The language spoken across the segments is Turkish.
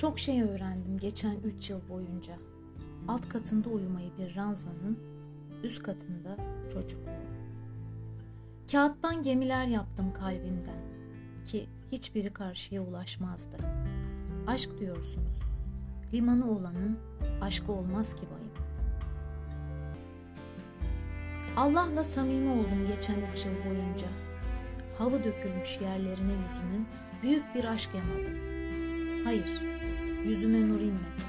Çok şey öğrendim geçen üç yıl boyunca. Alt katında uyumayı bir ranzanın, üst katında çocukluğu. Kağıttan gemiler yaptım kalbimden ki hiçbiri karşıya ulaşmazdı. Aşk diyorsunuz. Limanı olanın aşkı olmaz ki bayım. Allah'la samimi oldum geçen üç yıl boyunca. Havı dökülmüş yerlerine yüzümün büyük bir aşk yamadım. Hayır, yüzüme nur inmedi.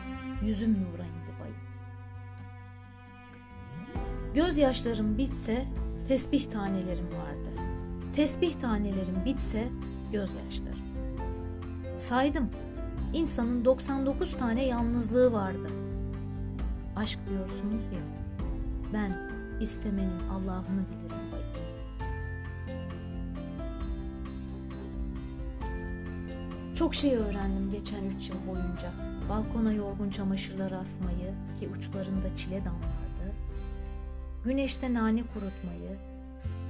Yüzüm nura indi bayım. Gözyaşlarım bitse tesbih tanelerim vardı. Tesbih tanelerim bitse gözyaşlarım. Saydım. İnsanın 99 tane yalnızlığı vardı. Aşk diyorsunuz ya. Ben istemenin Allah'ını bilirim bayım. Çok şey öğrendim geçen üç yıl boyunca. Balkona yorgun çamaşırları asmayı ki uçlarında çile damlardı. Güneşte nane kurutmayı,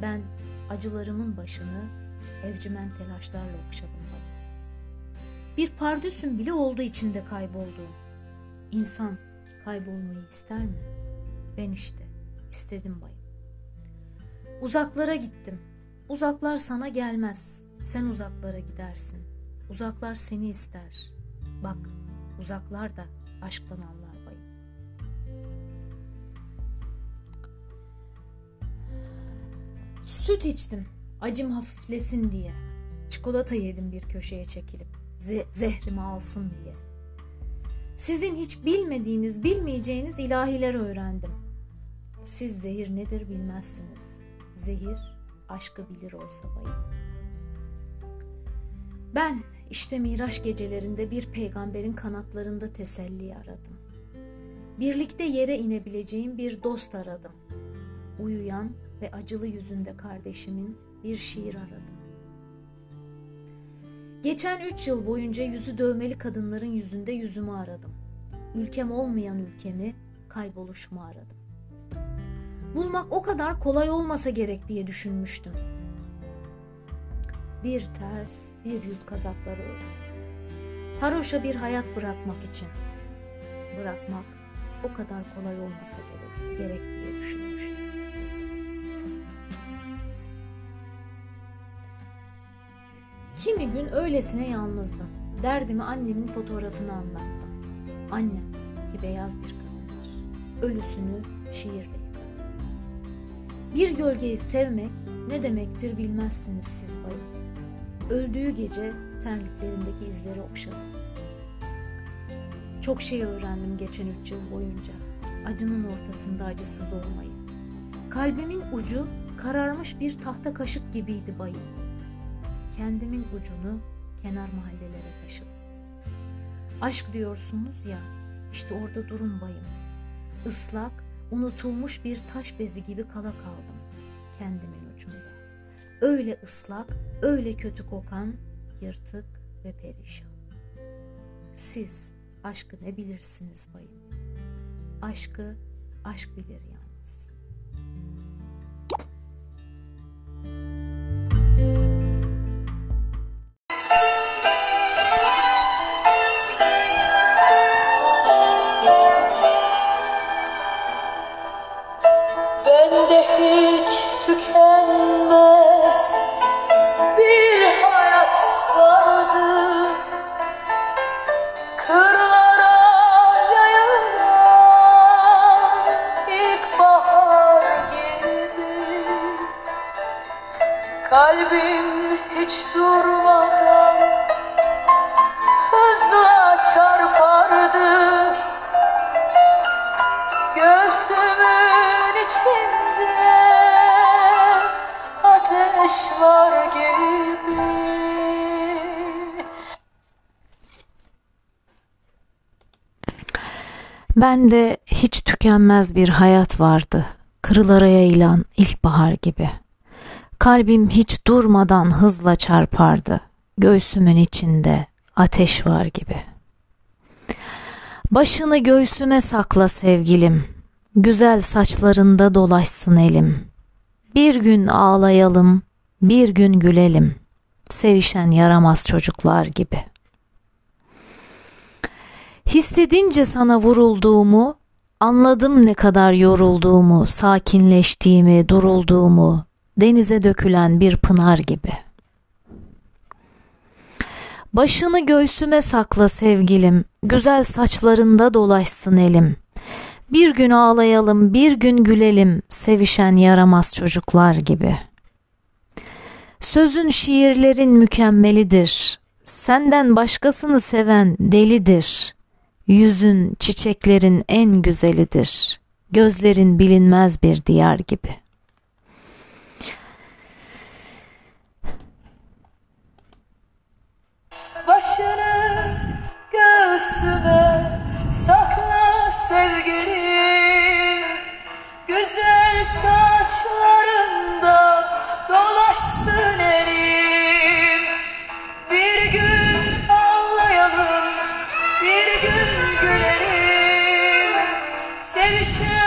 ben acılarımın başını evcimen telaşlarla okşadım bayım. Bir pardüsüm bile oldu içinde kaybolduğum. İnsan kaybolmayı ister mi? Ben işte istedim bayım. Uzaklara gittim. Uzaklar sana gelmez. Sen uzaklara gidersin. Uzaklar seni ister. Bak uzaklar da aşktan anlar bayım. Süt içtim. Acım hafiflesin diye. Çikolata yedim bir köşeye çekilip. Ze zehrimi alsın diye. Sizin hiç bilmediğiniz, bilmeyeceğiniz ilahiler öğrendim. Siz zehir nedir bilmezsiniz. Zehir aşkı bilir olsa bayım. Ben işte Miraç gecelerinde bir peygamberin kanatlarında teselli aradım. Birlikte yere inebileceğim bir dost aradım. Uyuyan ve acılı yüzünde kardeşimin bir şiir aradım. Geçen üç yıl boyunca yüzü dövmeli kadınların yüzünde yüzümü aradım. Ülkem olmayan ülkemi, kayboluşumu aradım. Bulmak o kadar kolay olmasa gerek diye düşünmüştüm. Bir ters, bir yüz kazakları ördüm. Haroşa bir hayat bırakmak için. Bırakmak o kadar kolay olmasa gerek, gerek diye düşünmüştüm. Kimi gün öylesine yalnızdım. Derdimi annemin fotoğrafını anlattım. Annem ki beyaz bir kadındır. Ölüsünü şiirle yıkadı. Bir gölgeyi sevmek ne demektir bilmezsiniz siz bayım. Öldüğü gece terliklerindeki izleri okşadım. Çok şey öğrendim geçen üç yıl boyunca. Acının ortasında acısız olmayı. Kalbimin ucu kararmış bir tahta kaşık gibiydi bayım. Kendimin ucunu kenar mahallelere taşıdım. Aşk diyorsunuz ya, işte orada durun bayım. Islak, unutulmuş bir taş bezi gibi kala kaldım kendimin. Öyle ıslak, öyle kötü kokan, yırtık ve perişan. Siz aşkı ne bilirsiniz bayım? Aşkı aşk bilir yalnız. Bende hiç tükenmez Kalbim hiç durmadan hızla çarpardı Göğsümün içinde ateş var gibi Bende hiç tükenmez bir hayat vardı. Kırılara yayılan ilkbahar gibi. Kalbim hiç durmadan hızla çarpardı. Göğsümün içinde ateş var gibi. Başını göğsüme sakla sevgilim. Güzel saçlarında dolaşsın elim. Bir gün ağlayalım, bir gün gülelim. Sevişen yaramaz çocuklar gibi. Hissedince sana vurulduğumu, anladım ne kadar yorulduğumu, sakinleştiğimi, durulduğumu, denize dökülen bir pınar gibi. Başını göğsüme sakla sevgilim, güzel saçlarında dolaşsın elim. Bir gün ağlayalım, bir gün gülelim, sevişen yaramaz çocuklar gibi. Sözün şiirlerin mükemmelidir. Senden başkasını seven delidir. Yüzün çiçeklerin en güzelidir. Gözlerin bilinmez bir diyar gibi. Ağlayalım,